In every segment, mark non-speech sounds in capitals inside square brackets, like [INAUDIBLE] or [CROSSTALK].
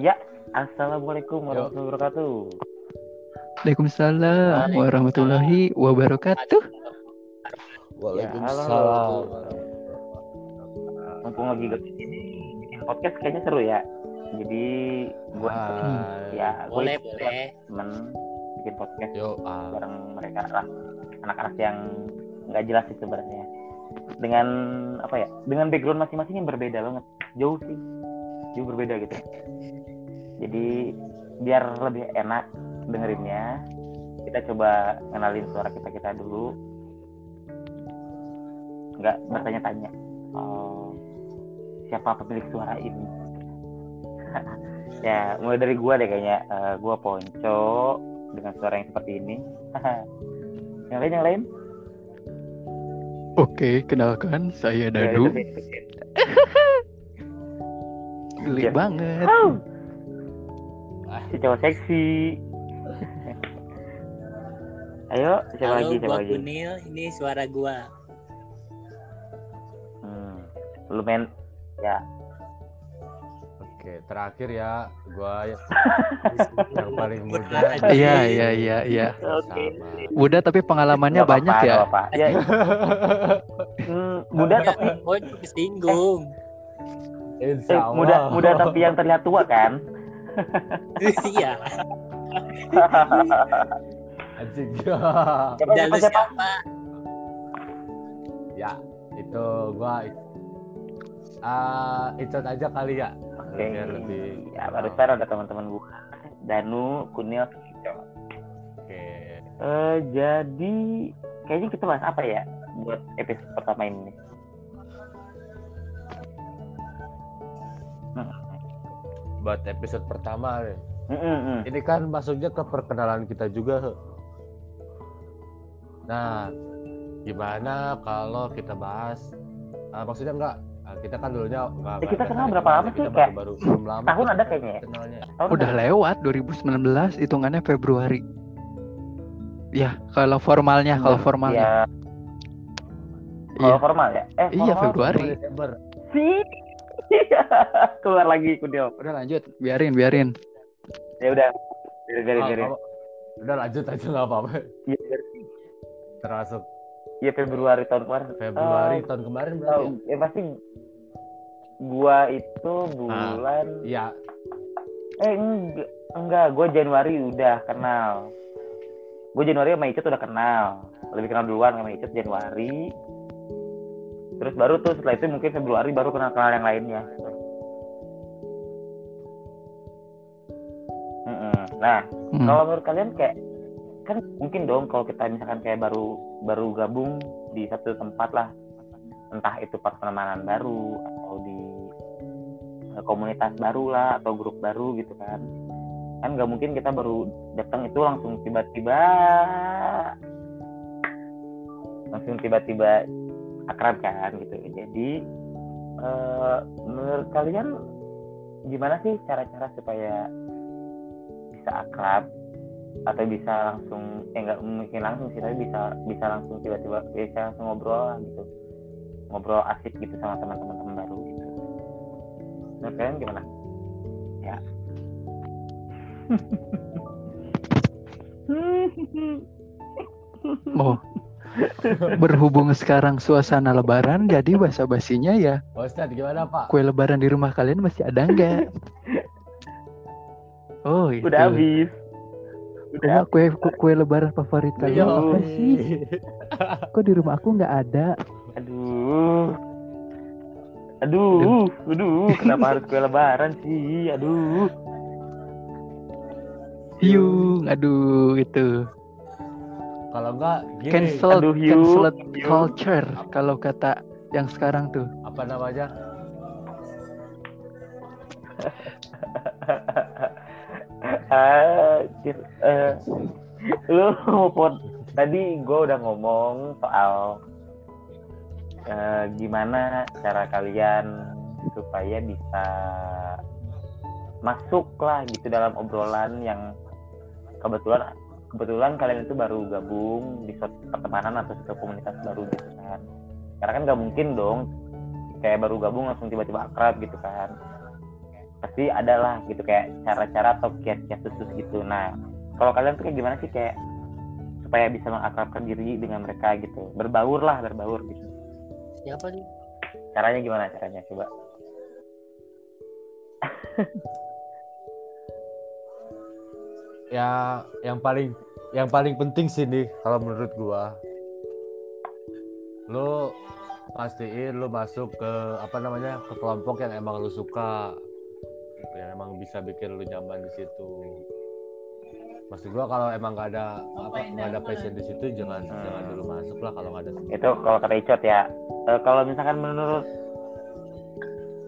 Iya, assalamualaikum warahmatullahi wabarakatuh. Waalaikumsalam warahmatullahi wabarakatuh. Waalaikumsalam. Mumpung lagi gak ini bikin podcast kayaknya seru ya. Jadi gue Hai. ya gue Boleh, boleh. temen bikin podcast Yo, ah. bareng mereka lah anak-anak yang nggak jelas sih sebenarnya dengan apa ya dengan background masing-masing yang berbeda banget. Jauh sih. Jauh berbeda gitu. Jadi biar lebih enak dengerinnya kita coba kenalin suara kita kita dulu. Nggak bertanya-tanya. Soal siapa pemilik suara ini? [LAUGHS] Ya mulai dari gua deh kayaknya. Eh, gua Ponco dengan suara yang seperti ini. [LAUGHS] Yang lain yang lain Oke, kenalkan saya Ya, Dadu. Geli Ya. banget. Au! si cowok seksi ayo siapa Halo, lagi siapa gua lagi Kunil, ini suara gua. hmm. lu main ya Oke, terakhir ya, gua [LAUGHS] yang paling muda. Iya, iya, iya, iya. Oke. Muda tapi pengalamannya Nggak banyak apa-apa, ya. apa-apa. ya [LAUGHS] hmm, muda tapi Oh, kesinggung. eh, Allah. muda muda tapi yang terlihat tua kan [LAUGHS] Iya. Anjing. siapa siapa, siapa? ya, itu gua ah itu aja kali ya. Oke, Biar lebih ya barusan ada teman-teman gua Danu Kunil. Oke. Eh, jadi kayaknya kita bahas apa ya buat episode pertama ini Buat episode pertama nih. Mm, mm. Ini kan masuknya ke perkenalan kita juga. Nah, gimana kalau kita bahas? ah, maksudnya enggak? Ah, kita kan dulunya. Eh, kita kenal berapa lama sih? Kayak baru, baru belum lama. tahun ada kayaknya ya? Kenalnya. Tahun Udah berapa? lewat 2019, hitungannya Februari. Ya, kalau formalnya, kalau formalnya. Ya, Iya, kalau formal ya? Eh, iya formal. Februari. Desember. Sih. [LAUGHS] Keluar lagi Kunil. Udah lanjut, biarin, biarin. Ya udah. Biarin, biarin, biarin. kalau- udah lanjut aja nggak apa-apa. Iya, biarin. Termasuk Iya, Februari tahun kemarin. Februari Eh, tahun kemarin berarti. ya pasti gua itu bulan Iya, eh enggak enggak gua Januari udah kenal gua Januari sama Icet udah kenal lebih kenal duluan sama Icet Januari terus baru tuh setelah itu mungkin Februari baru kenal kenal yang lainnya nah Hmm. kalau menurut kalian kayak kan mungkin dong kalau kita misalkan kayak baru baru gabung di satu tempat lah. Entah itu pertemanan baru atau di eh, komunitas baru lah atau grup baru gitu kan. Kan nggak mungkin kita baru datang itu langsung tiba-tiba langsung tiba-tiba akrab kan gitu. Jadi eh, menurut kalian gimana sih cara-cara supaya bisa akrab atau bisa langsung eh nggak mungkin langsung sih tapi bisa bisa langsung tiba-tiba bisa langsung ngobrol lah gitu ngobrol asik gitu sama teman-teman teman baru gitu menurut kalian gimana ya [LAUGHS] Oh. Berhubung sekarang suasana lebaran, jadi basa-basinya ya Pak Ustadz gimana Pak? kue lebaran di rumah kalian masih ada nggak? [LAUGHS] Oh, itu. udah habis udah Oh, kue, kue kue lebaran favorit kalian Iya. apa sih? Kok di rumah aku nggak ada? aduh aduh aduh kenapa harus kue lebaran sih aduh Yung, aduh itu Kalau enggak gini cancel Aduh, Yu. culture kalau kata yang sekarang tuh. apa namanya? Ah Cir- eh, lu pot tadi gue udah ngomong soal eh, gimana cara kalian supaya bisa masuk lah gitu dalam obrolan yang kebetulan kebetulan kalian itu baru gabung di suatu pertemanan atau suatu komunitas baru gitu kan. Karena kan nggak mungkin dong kayak baru gabung langsung tiba-tiba akrab gitu kan pasti ada lah gitu kayak cara-cara atau kiat-kiat khusus gitu. Nah kalau kalian tuh kayak gimana sih kayak supaya bisa mengakrabkan diri dengan mereka gitu? Berbaur lah berbaur gitu. Siapa nih? caranya gimana caranya? Coba. [LAUGHS] Ya yang paling yang paling penting sih nih kalau menurut gua lu pastiin lu masuk ke apa namanya ke kelompok yang emang lu suka yang emang bisa bikin lu nyaman di situ. Maksud gua kalau emang gak ada apa nggak ada passion di situ jangan Hmm. jangan dulu masuk lah kalau nggak ada itu kalau kata Icot ya Eh, kalau misalkan menurut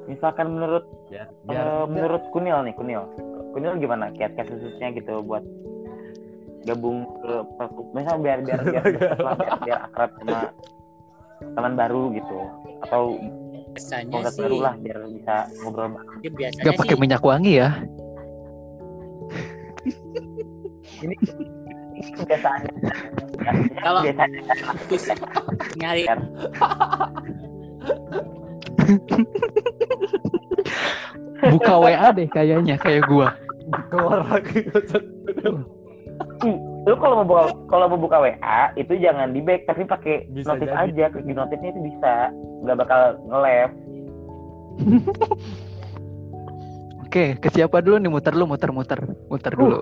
misalkan menurut biar eh, biar, biar- menurut Kunil nih Kunil. Kunil gimana? Kiat-kiat khususnya gitu buat gabung ke perku- misalnya biar biar biar lah, biar, biar akrab sama teman baru gitu. Atau Biasanya sih, baru lah biar bisa ngobrol ya biasanya Gak pakai minyak wangi ya? ini kebiasaan. Kalau- biasanya terus nyari. Buka WA deh kayaknya kayak gua. keluar lagi Ih, lu kalau mau buka kalau mau buka WA itu jangan di back tapi pakai notif jadi. aja klik di notifnya itu bisa nggak bakal nge-left [LAUGHS] Oke, ke siapa dulu nih muter lu muter-muter. Muter dulu.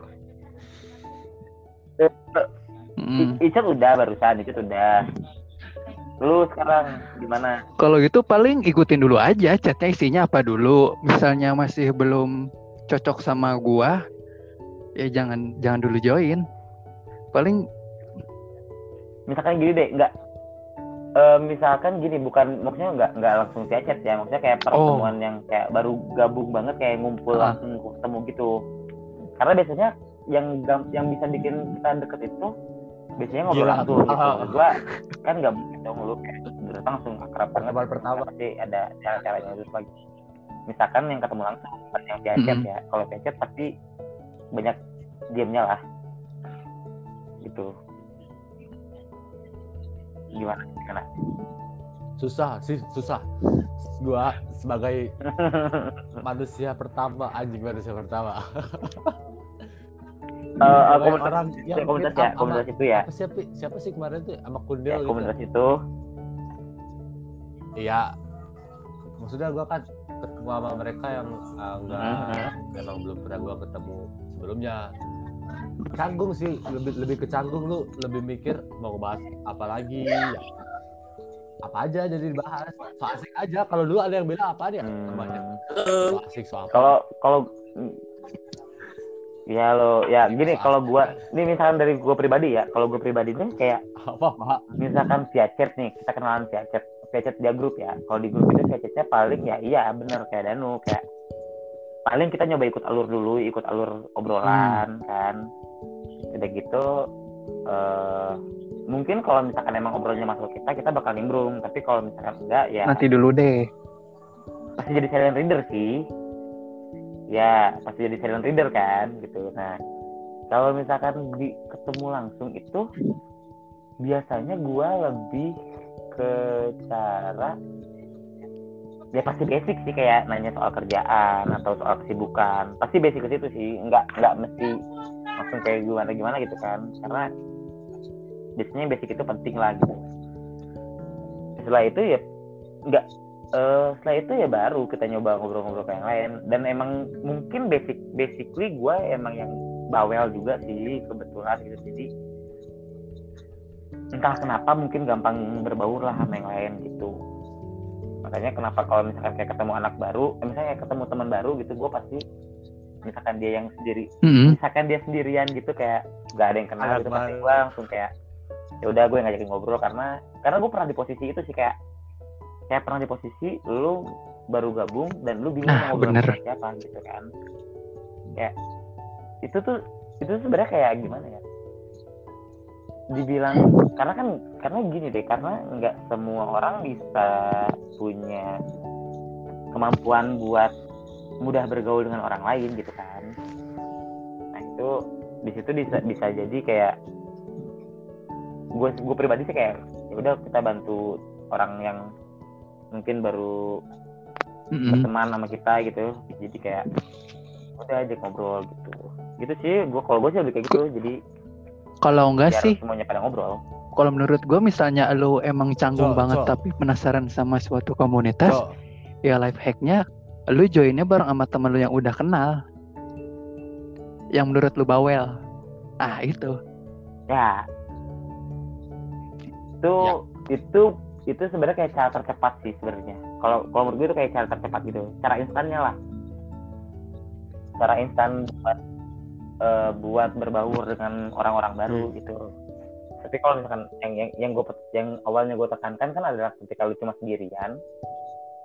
Eh, Hmm. I- Icat udah barusan Icat udah lu sekarang gimana Kalau gitu paling ikutin dulu aja chatnya isinya apa dulu. Misalnya masih belum cocok sama gua, ya jangan jangan dulu join. Paling misalkan gini deh nggak eh, misalkan gini bukan maksudnya nggak nggak langsung via chat ya maksudnya kayak pertemuan yang kayak baru gabung banget kayak ngumpul Ah. langsung ketemu gitu karena biasanya yang yang bisa bikin kita deket itu biasanya ngobrol Gila. langsung gitu Ah. Maksud gua kan nggak gitu lu kayak langsung akrab banget pertama. pasti ada cara-caranya terus lagi misalkan yang ketemu langsung bukan yang via chat Mhm. ya kalau via chat pasti banyak diamnya lah gitu. Gimana gimana? Susah sih susah. Gua sebagai [LAUGHS] manusia pertama anjing manusia pertama. Sebagai komunitas, orang yang ya, komunitas meet ya komunitas itu ya. apa siapa siapa sih kemarin tuh? Sama ya Kundel gitu. komunitas itu. Iya. Maksudnya gua kan ketemu sama mereka yang ah, enggak Mhm. emang belum pernah gua ketemu sebelumnya canggung sih lebih lebih ke canggung lu lebih mikir mau bahas apa lagi apa aja jadi dibahas. So asik aja kalau dulu ada yang bilang apa ya Hmm, so asik so apa? Kalau kalau ya lo ya gini kalau gua ini misalkan dari gua pribadi ya. Kalau gua pribadi nih kayak apa apa? misalkan via chat nih kita kenalan via chat via chat dia grup ya. Kalau di grup itu via chatnya paling ya iya bener. Kayak Danu kayak paling kita nyoba ikut alur dulu ikut alur obrolan kan. Udah gitu eh mungkin kalau misalkan emang obrolnya masuk kita kita bakal nimbrung. Tapi kalau misalkan enggak ya nanti dulu deh. pasti jadi silent reader sih. Ya pasti jadi silent reader kan gitu. Nah kalau misalkan di ketemu langsung itu biasanya gua lebih ke cara ya pasti basic sih kayak nanya soal kerjaan atau soal kesibukan. Pasti basic ke situ sih nggak nggak mesti langsung kayak gimana gimana gitu kan. Karena biasanya basic itu penting lah gitu. Setelah itu ya nggak eh setelah itu ya baru kita nyoba ngobrol-ngobrol kayak yang lain. Dan emang mungkin basic basically gue emang yang bawel juga sih kebetulan gitu. Jadi entah kenapa mungkin gampang berbaur lah sama yang lain gitu makanya kenapa kalau misalkan kayak ketemu anak baru eh, misalnya kayak ketemu teman baru gitu gue pasti misalkan dia yang sendiri Mm-mm. misalkan dia sendirian gitu kayak nggak ada yang kenal Anak gitu pasti baru. gue langsung kayak ya udah gue ngajakin ngobrol karena karena gue pernah di posisi itu sih kayak kayak pernah di posisi lu baru gabung dan lu bingung Nah, mau ngobrol bener. sama siapa gitu kan kayak itu tuh itu sebenarnya kayak gimana ya dibilang karena kan karena gini deh karena nggak semua orang bisa punya kemampuan buat mudah bergaul dengan orang lain gitu kan. Nah itu di situ bisa bisa jadi kayak gue gue pribadi sih kayak ya udah kita bantu orang yang mungkin baru Mm-mm. teman sama kita gitu. Jadi kayak udah aja ngobrol gitu. Gitu sih gue kalau gue sih lebih kayak gitu. Jadi Kalau enggak biar sih, semuanya pada ngobrol kalau menurut gue misalnya lu emang canggung Cok, banget cok. tapi penasaran sama suatu komunitas, Cok, ya life hacknya lu joinnya bareng sama temen lu yang udah kenal. Yang menurut lu bawel. Ah, itu. ya itu Ya. itu itu sebenarnya kayak cara tercepat sih sebenarnya kalau kalau menurut gue itu kayak cara tercepat gitu cara instannya lah cara instan buat eh, buat berbaur dengan orang-orang baru Hmm. gitu tapi kalau misalkan yang yang yang gue yang awalnya gue tekankan kan adalah ketika lu cuma sendirian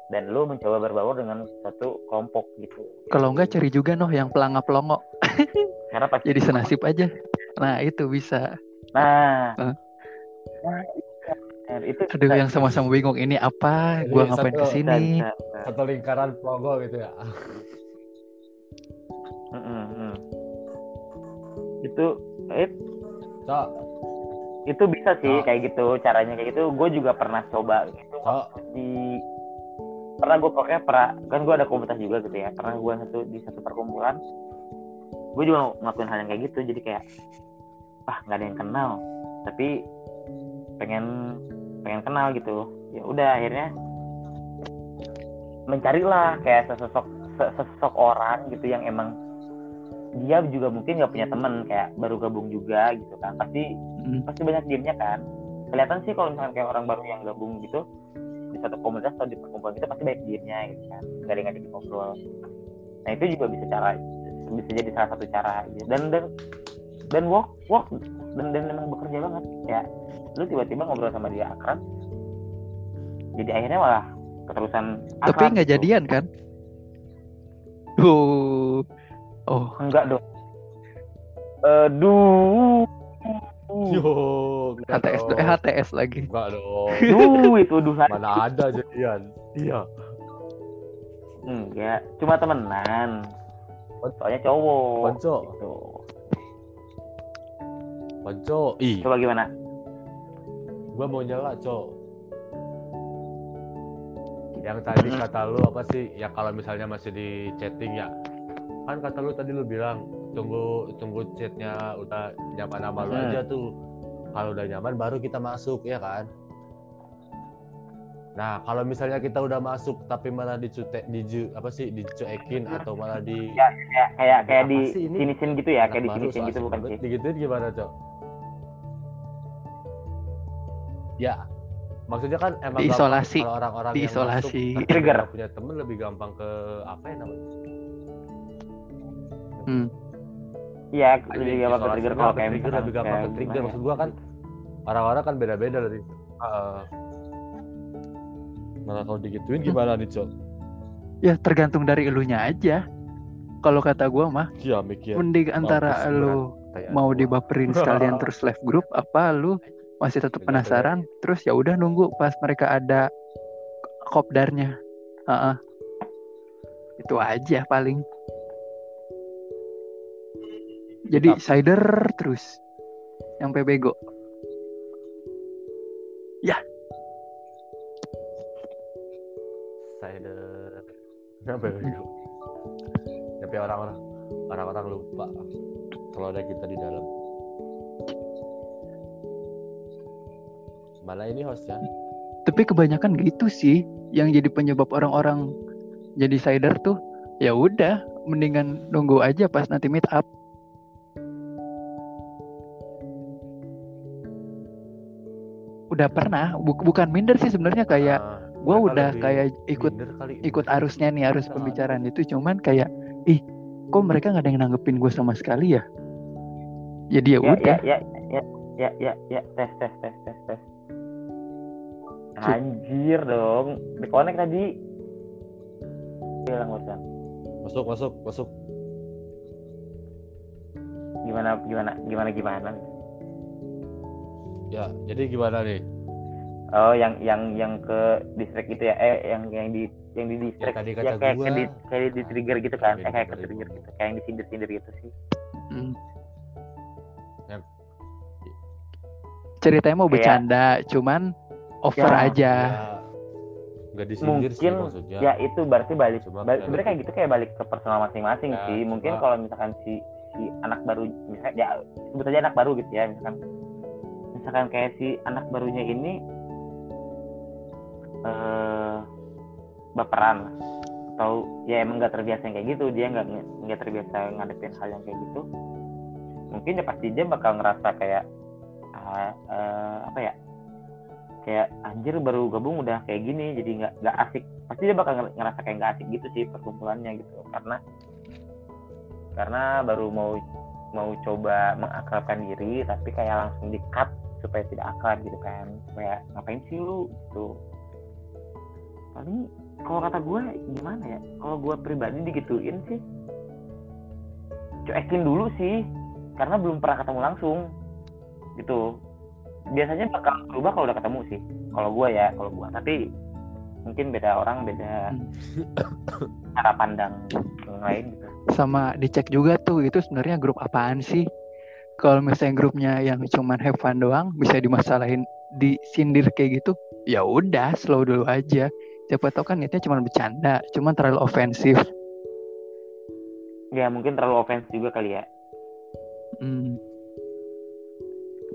dan lu mencoba berbaur dengan satu kelompok gitu Kalau enggak cari juga noh yang pelangap pelongo. [LAUGHS] karena pasti Jadi senasib aja. Nah, itu bisa. nah Hah? nah, itu Aduh, yang sama-sama bingung ini apa? Gua Jadi ngapain satu- ke sini? Satu lingkaran pelongo gitu ya. Mm. Itu it, Cok, itu bisa sih Oh. kayak gitu caranya kayak gitu. Gue juga pernah coba gitu. Cok, di pernah gue pokoknya pernah kan gue ada komunitas juga gitu ya. Pernah gue satu di satu perkumpulan. Gue juga ngelakuin hal yang kayak gitu. Jadi kayak ah nggak ada yang kenal. Tapi pengen pengen kenal gitu. Ya udah akhirnya mencarilah kayak sesosok se- sesosok orang gitu yang emang dia juga mungkin nggak punya temen kayak baru gabung juga gitu kan pasti Mm. pasti banyak diemnya kan kelihatan sih kalau misalkan kayak orang baru yang gabung gitu di satu komunitas atau di perkumpulan kita pasti banyak diemnya gitu kan gak ada yang ngajak ngobrol nah itu juga bisa cara bisa jadi salah satu cara gitu. dan dan dan work work dan dan memang bekerja banget ya lu tiba-tiba ngobrol sama dia akrab jadi akhirnya malah keterusan Tapi akrab nggak gitu. jadian kan? Oh. Oh, enggak dong Aduh. yo, enggak HTS dong. eh HTS lagi. Enggak dong. Duh, itu duh Mana ada jadian? Iya. Enggak, cuma temenan. Soalnya cowok. Konco, Gitu. konco. Ih, Coba gimana? gua mau nyela, Cok. Yang tadi kata lu apa sih? Ya kalau misalnya masih di chatting ya. Kan kata lu tadi lu bilang tunggu tunggu chatnya udah nyaman sama lu Hmm. aja tuh. Kalau udah nyaman baru kita masuk ya kan? Nah, kalau misalnya kita udah masuk tapi malah dicute diju apa sih dicuekin atau malah di Kayak kayak kayak Apa di sih ini? sinisin gitu ya, kayak di baru sinisin gitu bukan sih? Digituin gimana, Cok? Ya, maksudnya kan emang Diisolasi. kalau orang-orang yang Diisolasi. Trigger. punya temen lebih gampang ke apa ya namanya? Hmm. Iya, Anjing, lebih gampang ke isolasi trigger kalau kayak trigger, lebih gampang ke trigger. Maksud ya? gua kan orang-orang kan beda-beda dari Heeh. Malah kalau digituin gimana nih, Cok? Ya tergantung dari elunya aja. Kalau kata gua mah Iya, mikir. mending antara Mampus lu mau dibaperin sekalian [LAUGHS] terus left group apa lu masih tetap penasaran terus ya udah nunggu pas mereka ada kopdarnya. Heeh. Itu aja paling. Jadi Tetap. cider terus sampai bego. saya ada kenapa ya? Tapi orang-orang orang-orang lupa kalau ada kita di dalam. Malah ini hostnya. Tapi kebanyakan gitu sih yang jadi penyebab orang-orang jadi cider tuh ya udah mendingan nunggu aja pas nanti meet up. Udah pernah, bu- bukan minder sih sebenarnya kayak Nah, gua mereka udah kayak ikut kali. ikut arusnya nih arus Nah. pembicaraan itu cuman kayak ih kok mereka nggak ada yang nanggepin gue sama sekali ya jadi ya Ya, udah ya, ya, ya, ya, ya, ya, tes, tes, tes, tes, tes. Anjir dong, dikonek tadi. Bilang bosan. Masuk, masuk, masuk. Gimana, gimana, gimana, gimana? Ya, jadi gimana nih? Oh, yang yang yang ke distrik itu ya? Eh, yang yang di yang di distrik tadi ya, kata kayak gua. kayak di kayak di trigger gitu kan? Kayak Eh, kayak ke trigger gitu, kayak yang disindir-sindir gitu sih. Hmm. Yang- ceritanya mau Kayak- bercanda cuman over Ya, aja Ya, nggak disindir sih mungkin maksudnya ya itu berarti balik Cuma balik kayak sebenarnya kayak gitu kayak balik ke personal masing-masing Ya, sih mungkin kalau misalkan si si anak baru misalkan ya sebut aja anak baru gitu ya misalkan misalkan kayak si anak barunya ini eh baperan. Atau ya emang nggak terbiasa yang kayak gitu dia nggak nggak terbiasa ngadepin hal yang kayak gitu. Mungkin ya pasti dia bakal ngerasa kayak ah, eh, apa ya kayak anjir baru gabung udah kayak gini jadi nggak nggak asik. Pasti dia bakal nger- ngerasa kayak nggak asik gitu sih perkumpulannya gitu. Karena karena baru mau mau coba mengakrabkan diri tapi kayak langsung di cut supaya tidak akrab gitu kan. Supaya ngapain sih lu? Gitu. Paling kalau kata gue gimana ya? Kalau gue pribadi digituin sih. Cuekin dulu sih karena belum pernah ketemu langsung. Gitu. Biasanya bakal berubah kalau udah ketemu sih kalau gue ya kalau gue tapi mungkin beda orang beda cara pandang yang lain gitu. Sama dicek juga tuh itu sebenarnya grup apaan sih kalau misalnya grupnya yang cuman have fun doang bisa dimasalahin disindir kayak gitu ya udah slow dulu aja. Siapa tahu kan niatnya cuma bercanda cuman terlalu ofensif ya mungkin terlalu offense juga kali ya. Hmm.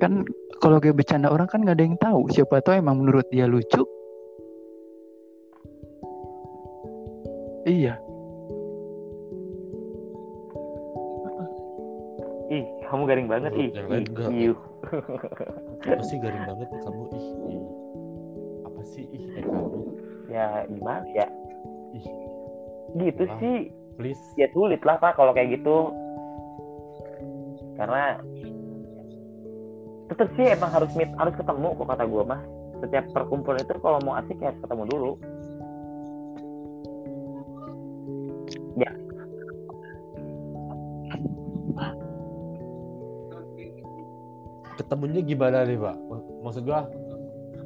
kan kalau kayak bercanda orang kan nggak ada yang tahu. Siapa tahu emang menurut dia lucu. Iya. Ih kamu garing banget ih. ih, apa sih garing banget kamu ih, ih. apa sih ih eh kamu? Ya gimana ya? Ih. Gitu Ah. sih. please. Ya sulit lah pak kalau kayak gitu. Karena tetap sih emang harus meet harus ketemu kok kata gue mah setiap perkumpulan itu kalau mau asik ya harus ketemu dulu ketemunya gimana nih pak Mak- maksud gua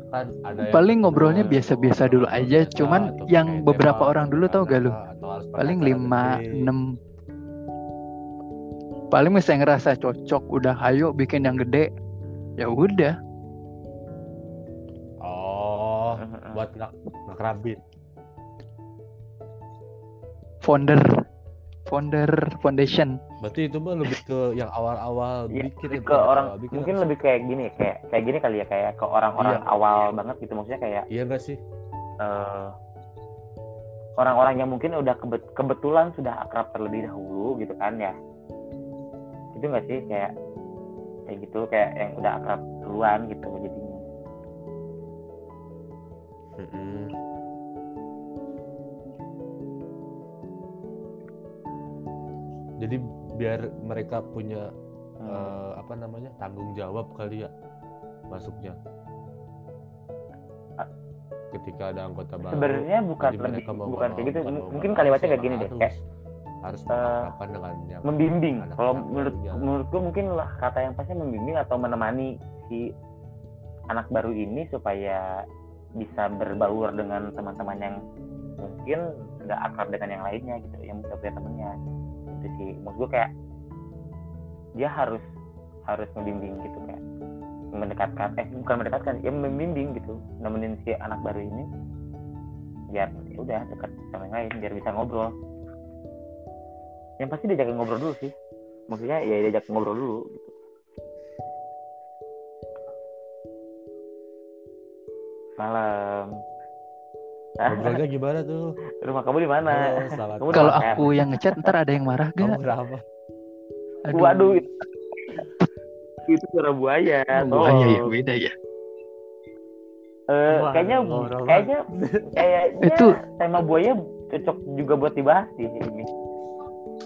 kan ada yang paling ngobrolnya biasa-biasa dulu aja biasa, cuman yang beberapa tembak, orang dulu tau gak lu paling lima enam paling misalnya ngerasa cocok udah ayo bikin yang gede ya udah oh buat nggak ngekerabit founder founder foundation. Berarti itu mah lebih ke [LAUGHS] yang awal-awal Ya, bikin lebih ke yang orang awal bikin mungkin lebih kayak gini kayak kayak gini kali ya kayak ke orang-orang Iya. awal banget gitu. Maksudnya kayak iya gak sih? Eh, orang-orang yang mungkin udah kebet- kebetulan sudah akrab terlebih dahulu gitu kan ya. Itu nggak sih? Kayak kayak gitu kayak yang udah akrab duluan gitu. Jadinya jadi biar mereka punya Hmm. eh, apa namanya tanggung jawab kali ya masuknya Ah. ketika ada anggota baru sebenarnya bukan lebih bukan kayak gitu bukan mungkin kalimatnya kayak gini deh harus- kayak harus mengakrabkan dengan yang membimbing anak kalau menurut menurutku mungkin lah kata yang pasnya membimbing atau menemani si anak baru ini supaya bisa berbaur dengan teman-teman yang mungkin nggak akrab dengan yang lainnya gitu yang udah punya temennya itu sih. Maksud gue kayak dia harus harus membimbing gitu kayak mendekatkan eh bukan mendekatkan ya membimbing gitu nemenin si anak baru ini biar ya udah dekat sama yang lain biar bisa ngobrol. Yang pasti diajak ngobrol dulu sih. Maksudnya ya diajak ngobrol dulu gitu. Malam ngobrolnya gimana tuh? [LAUGHS] Rumah kamu di mana? Kamu kalau aku yang ngechat ntar ada yang marah kamu gak berapa Aduh. waduh. Itu, itu suara buaya Oh, buaya ya beda ya. Eh, Wah, kayaknya kayaknya kayaknya Itu- tema buaya cocok juga buat dibahas di ini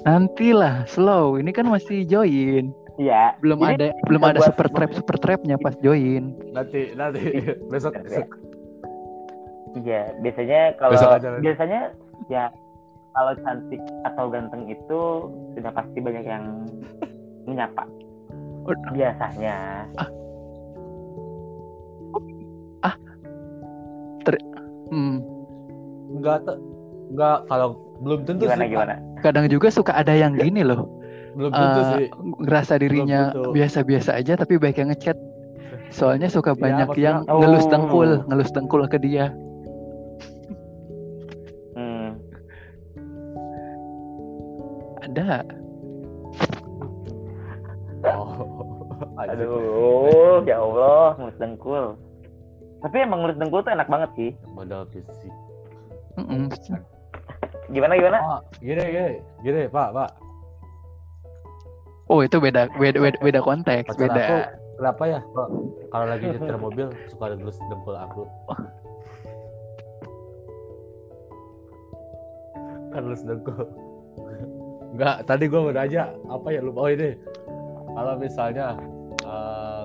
nantilah slow. Ini kan masih join. Iya. Belum Jadi, ada belum ada super trap super trapnya pas join. Nanti nanti. Besok Ya. Iya, biasanya kalau Besok aja lagi. biasanya ya kalau cantik atau ganteng itu sudah pasti banyak yang menyapa. Oh. Biasanya. hmm. enggak te- enggak kalau belum tentu Gimana sih gimana? kadang juga suka ada yang gini loh belum tentu eh, sih ngerasa dirinya biasa-biasa aja tapi baik yang ngechat soalnya suka Ya, banyak maksudnya- yang ngelus Oh. dengkul ngelus dengkul ke dia ada. Oh. Aduh, ya Allah, mulut dengkul. Tapi emang mulut dengkul tuh enak banget sih. Modal fisik. Gimana gimana? Oh, gini, gini, gini, Pak, Pak. Oh itu beda beda beda, beda konteks Pacar beda. aku kenapa ya? Kalau lagi nyetir mobil suka ada gelus dengkul aku. [LAUGHS] Kan gelus dengkul. Enggak, tadi gua mau nanya apa ya lupa oh ini. Kalau misalnya eh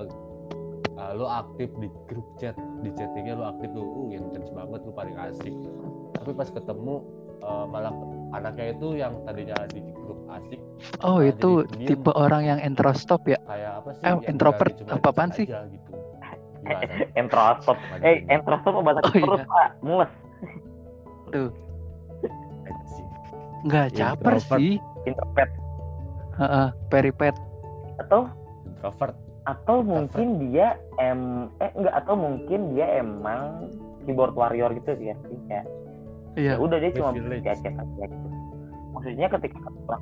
eh, lu aktif di grup chat, di chattingnya lu aktif tuh, uh yang intens banget lu paling asik. Tapi pas ketemu eh, malah anaknya itu yang tadinya di grup asik Oh Nah, itu tipe orang yang introstop ya. kayak apa sih? Eh, introvert, apa-apaan diem sih? aja gitu. Entrostop. [LAUGHS] Maju Eh, dulu. entrostop apa bahasa Oh, perut, iya. Pak? Mules. Tuh Anjing. nggak caper sih. Introvert. Heeh, peripet. Atau introvert atau mungkin dia em eh enggak atau mungkin dia emang keyboard warrior gitu ya sih kayak ya Iya. udah dia cuma baca aja gitu maksudnya ketika ketemu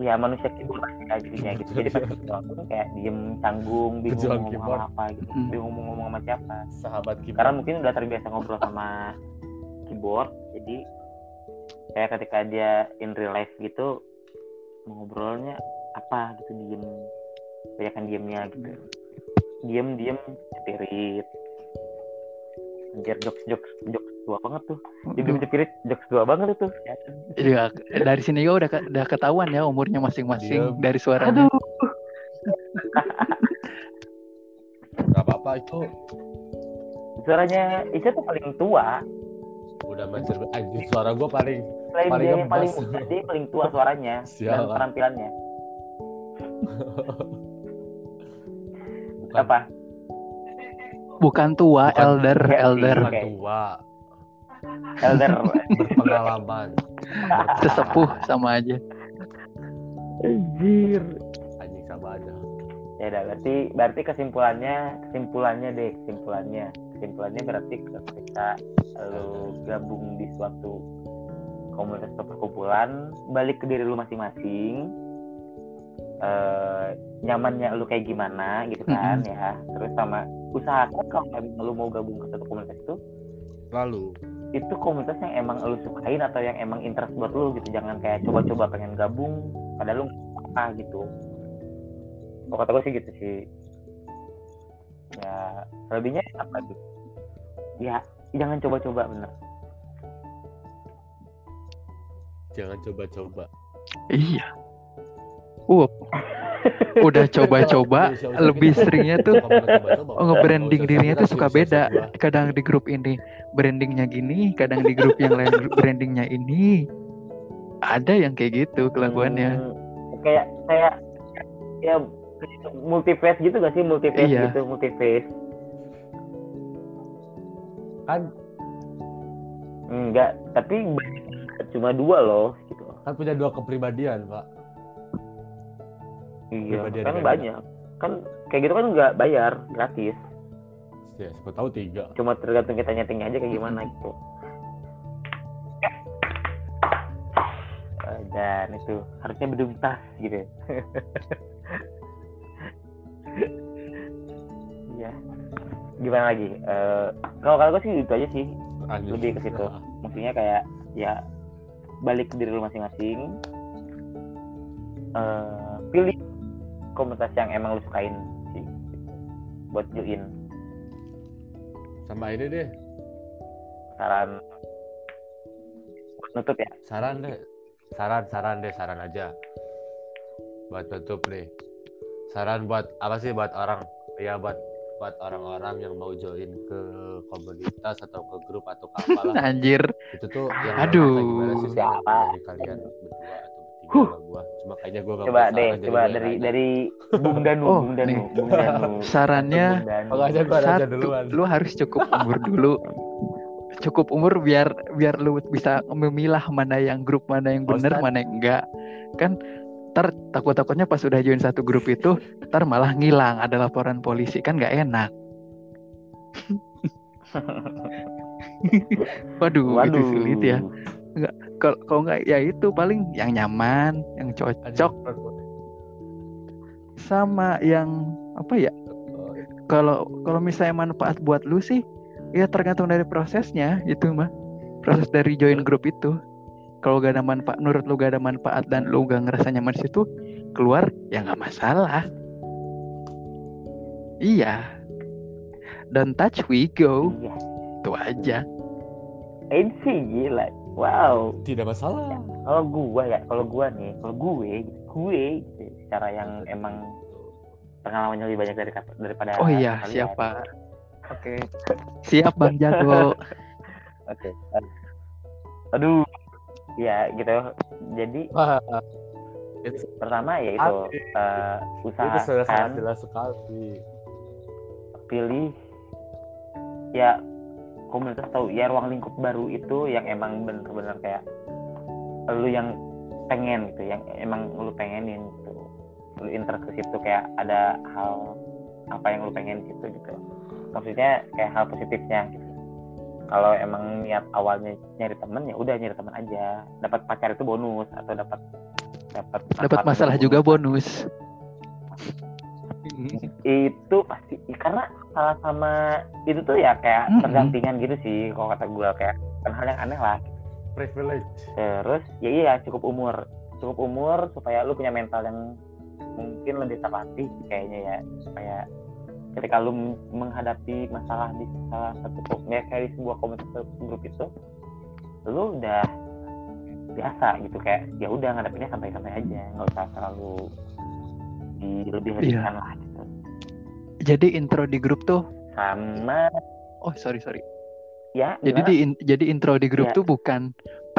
ya manusia keyboard aja jadinya gitu jadi pas ketemu kayak diem canggung bingung ngomong keyboard. apa gitu Mm. bingung mau ngomong sama siapa sahabat kita karena mungkin udah terbiasa ngobrol sama keyboard jadi kayak ketika dia in real life gitu mau ngobrolnya apa gitu diem. Banyakan diemnya gitu. Diem diem spirit anjir jokes jokes jokes tua banget tuh. Jadi Mm-mm. spirit jokes tua banget itu. Iya, dari sini juga udah ke- udah ketahuan ya umurnya masing-masing Diem. dari suaranya. aduh. Nggak apa-apa itu. Suaranya Isya tuh paling tua. Udah anjing suara gue paling selain Paling dia yang paling muda dia paling tua suaranya [LAUGHS] dan Sialan. penampilannya. Bukan. Apa? Bukan tua, Bukan- elder, Iya sih. elder, bukan Oke. tua. Elder. [LAUGHS] Berpengalaman. Sesepuh sama aja. anjir. Anjing sama aja. Ya udah berarti berarti kesimpulannya kesimpulannya deh kesimpulannya. Kesimpulannya berarti ketika lu gabung di suatu komunitas atau perkumpulan balik ke diri lu masing-masing. Eh nyamannya lu kayak gimana gitu kan ya. Terus sama usahakan kalau lu mau gabung ke satu komunitas itu lalu? itu komunitas yang emang lu sukain atau yang emang interest buat lu gitu. Jangan kayak coba-coba pengen gabung padahal lu apa gitu. Kalau kata gue sih gitu sih. Ya selebihnya apa gitu? Ya jangan coba-coba bener jangan coba-coba Iya. Uh, udah coba-coba, [LAUGHS] usah lebih seringnya tuh oh, nge-branding dirinya tuh suka beda. Kadang di grup ini brandingnya gini, kadang di grup yang lain [LAUGHS] brandingnya ini. Ada yang kayak gitu kelakuannya. Hmm, kayak kayak ya multiface gitu gak sih multiface Iya. gitu multiface kan enggak tapi banyak cuma dua loh gitu kan punya dua kepribadian pak iya Pribadian kan banyak kan kayak gitu kan nggak bayar gratis ya siapa tahu tiga cuma tergantung kita nyetingnya aja kayak gimana gitu Eh, dan itu harusnya berduntas gitu [LAUGHS] Iya. Gimana lagi? Eh, kalau kalau gue sih itu aja sih. Anjing. Lebih ke situ. Maksudnya kayak ya balik ke diri lu masing-masing. Eh, pilih komunitas yang emang lu sukain sih. Buat join. sama ini deh Saran nutup ya. saran deh saran saran deh saran aja buat tutup nih saran buat apa sih buat orang ya buat buat orang-orang yang mau join ke komunitas atau ke grup atau ke apalah [LAUGHS] Anjir. itu tuh yang Aduh. gimana sih Siapa? dari kalian berdua atau bertiga sama gua cuma kayaknya gua gak Coba deh, coba dari dari Bung Danu, Oh, Bung Danu. Bung Danu. [LAUGHS] Sarannya Bung Danu. Kalau aja gua satu, duluan lu harus cukup umur dulu. Cukup umur biar biar lu bisa memilah mana yang grup mana yang Ustadz. mana yang enggak. Kan ntar takut-takutnya pas udah join satu grup itu ntar malah ngilang ada laporan polisi kan nggak enak. [LAUGHS] Waduh, itu sulit ya. kalau kalau nggak ya itu paling yang nyaman yang cocok sama yang apa ya kalau kalau misalnya manfaat buat lu sih ya tergantung dari prosesnya itu mah proses dari join grup itu kalau gak ada manfaat menurut lu gak ada manfaat dan lu gak ngerasa nyaman di situ keluar ya nggak masalah. Iya. Don't touch we go. Iya. Itu aja. Ini sih gila. Wow. Tidak masalah. kalau gua ya kalau gua nih kalau gue gue gitu, secara yang emang pengalamannya lebih banyak dari daripada oh iya kalian. siapa? Oke. Siap bang jago. [LAUGHS] Oke aduh ya gitu. Jadi Wah, itu, pertama ya itu Oke. eh, itu sudah sangat usahakan jelas sekali. pilih ya komunitas atau ya ruang lingkup baru itu yang emang bener-bener kayak lu yang pengen gitu yang emang lu pengenin gitu. Lu interest ke situ kayak ada hal apa yang lu pengen gitu gitu. Maksudnya kayak hal positifnya gitu kalau emang niat awalnya nyari temen ya udah nyari temen aja dapat pacar itu bonus atau dapat dapat dapat masalah juga bonus. itu pasti karena salah sama itu tuh ya kayak Mm-mm. tergantingan gitu sih kalau kata gue kayak kan hal yang aneh lah Privilege. terus ya iya cukup umur cukup umur supaya lu punya mental yang mungkin lebih terlatih kayaknya ya supaya ketika lu menghadapi masalah di salah satu ya kayak di sebuah komunitas grup itu lu udah biasa gitu kayak ya udah ngadepinnya santai-santai aja nggak usah terlalu dilebih-lebihkan lah gitu jadi intro di grup tuh sama oh sorry sorry ya jadi gimana? di in- jadi intro di grup Iya. tuh bukan p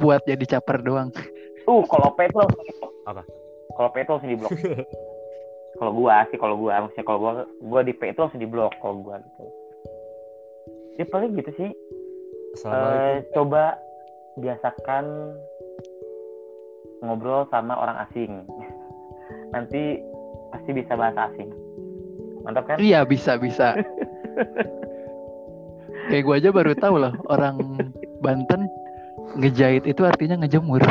buat jadi caper doang Tuh, kalau P itu. Apa? Kalau P itu langsung di blok. [LAUGHS] kalau gua sih, kalau gua maksudnya kalau gua gua di P itu langsung di blok kalau gua gitu. Ya paling gitu sih. Assalamualaikum. coba biasakan ngobrol sama orang asing. [LAUGHS] Nanti pasti bisa bahasa asing. Mantap kan? iya bisa bisa [LAUGHS] kayak gue aja baru tahu loh orang Banten ngejahit itu artinya ngejemur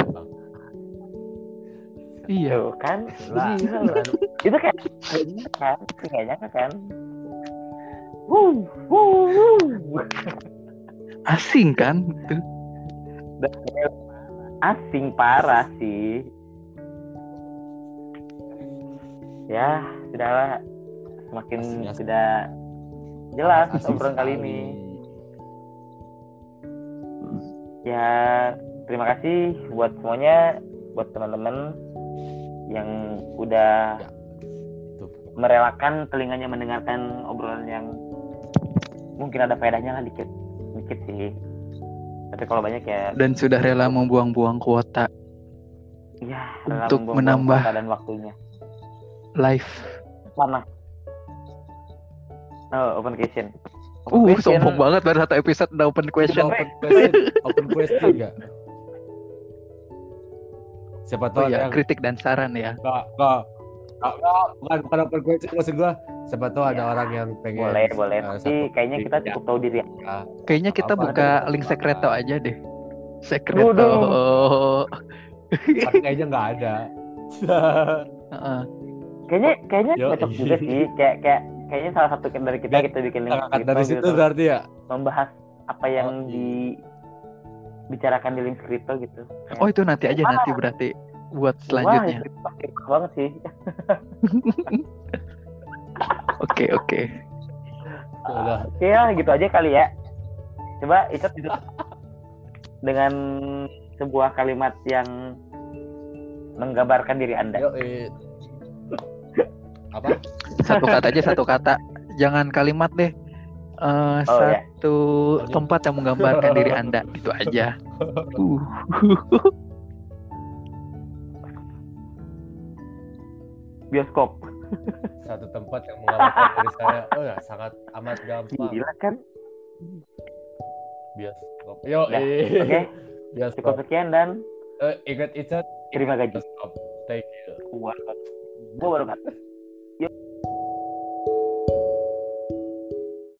iya Tuh kan? Lah. [LAUGHS] Itu kayak kayak nyangka kan? Kayak nyangka kan? Wuh, wuh, wuh. asing kan Tuh. asing parah sih ya sudahlah semakin sudah jelas Asik obrolan kali ini ya terima kasih buat semuanya buat teman-teman yang udah Ya. Merelakan telinganya mendengarkan obrolan yang mungkin ada faedahnya lah dikit dikit sih. Tapi kalau banyak ya dan sudah rela membuang-buang kuota ya rela Untuk membuang-buang menambah kuota dan waktunya. live mana oh, open question. Uh question. sombong banget baru satu episode udah open question. Open question, open question enggak? [LAUGHS] Siapa oh tahu ya ada yang kritik dan saran ya. Enggak, enggak. Bukan, bukan open question maksud gua. Siapa tahu ada Ya, orang yang pengen boleh boleh eh, tapi kayaknya kita topik. cukup tahu diri ya. Ya, kayaknya kita Apa-apa buka ada link sekreto aja deh sekreto Waduh. tapi kayaknya enggak ada. [LAUGHS] Heeh. kayaknya kayaknya Yo, cocok juga sih kayak kayak kayaknya salah satu dari kita Dan kita bikin link skripto dari gitu, situ terus berarti ya. membahas apa yang Oh, iya. dibicarakan di link skripto gitu Kayak, oh itu nanti aja nanti berarti buat wah selanjutnya itu pasti enak banget sih oke oke oke lah gitu aja kali ya coba tutup dengan sebuah kalimat yang menggambarkan diri anda Yo, eh. Apa? satu kata aja satu kata jangan kalimat deh Eh, Oh, ya. satu tempat yang menggambarkan diri anda itu aja [LAUGHS] uh. [LAUGHS] bioskop Satu tempat yang menggambarkan diri saya. Oh ya, sangat amat gampang. gila kan Bioskop. Yo, Ya, eh. oke [LAUGHS] Bioskop. cukup sekian dan Eh, ingat Icat, terima bioskop. Thank you. Wah, gua baru kata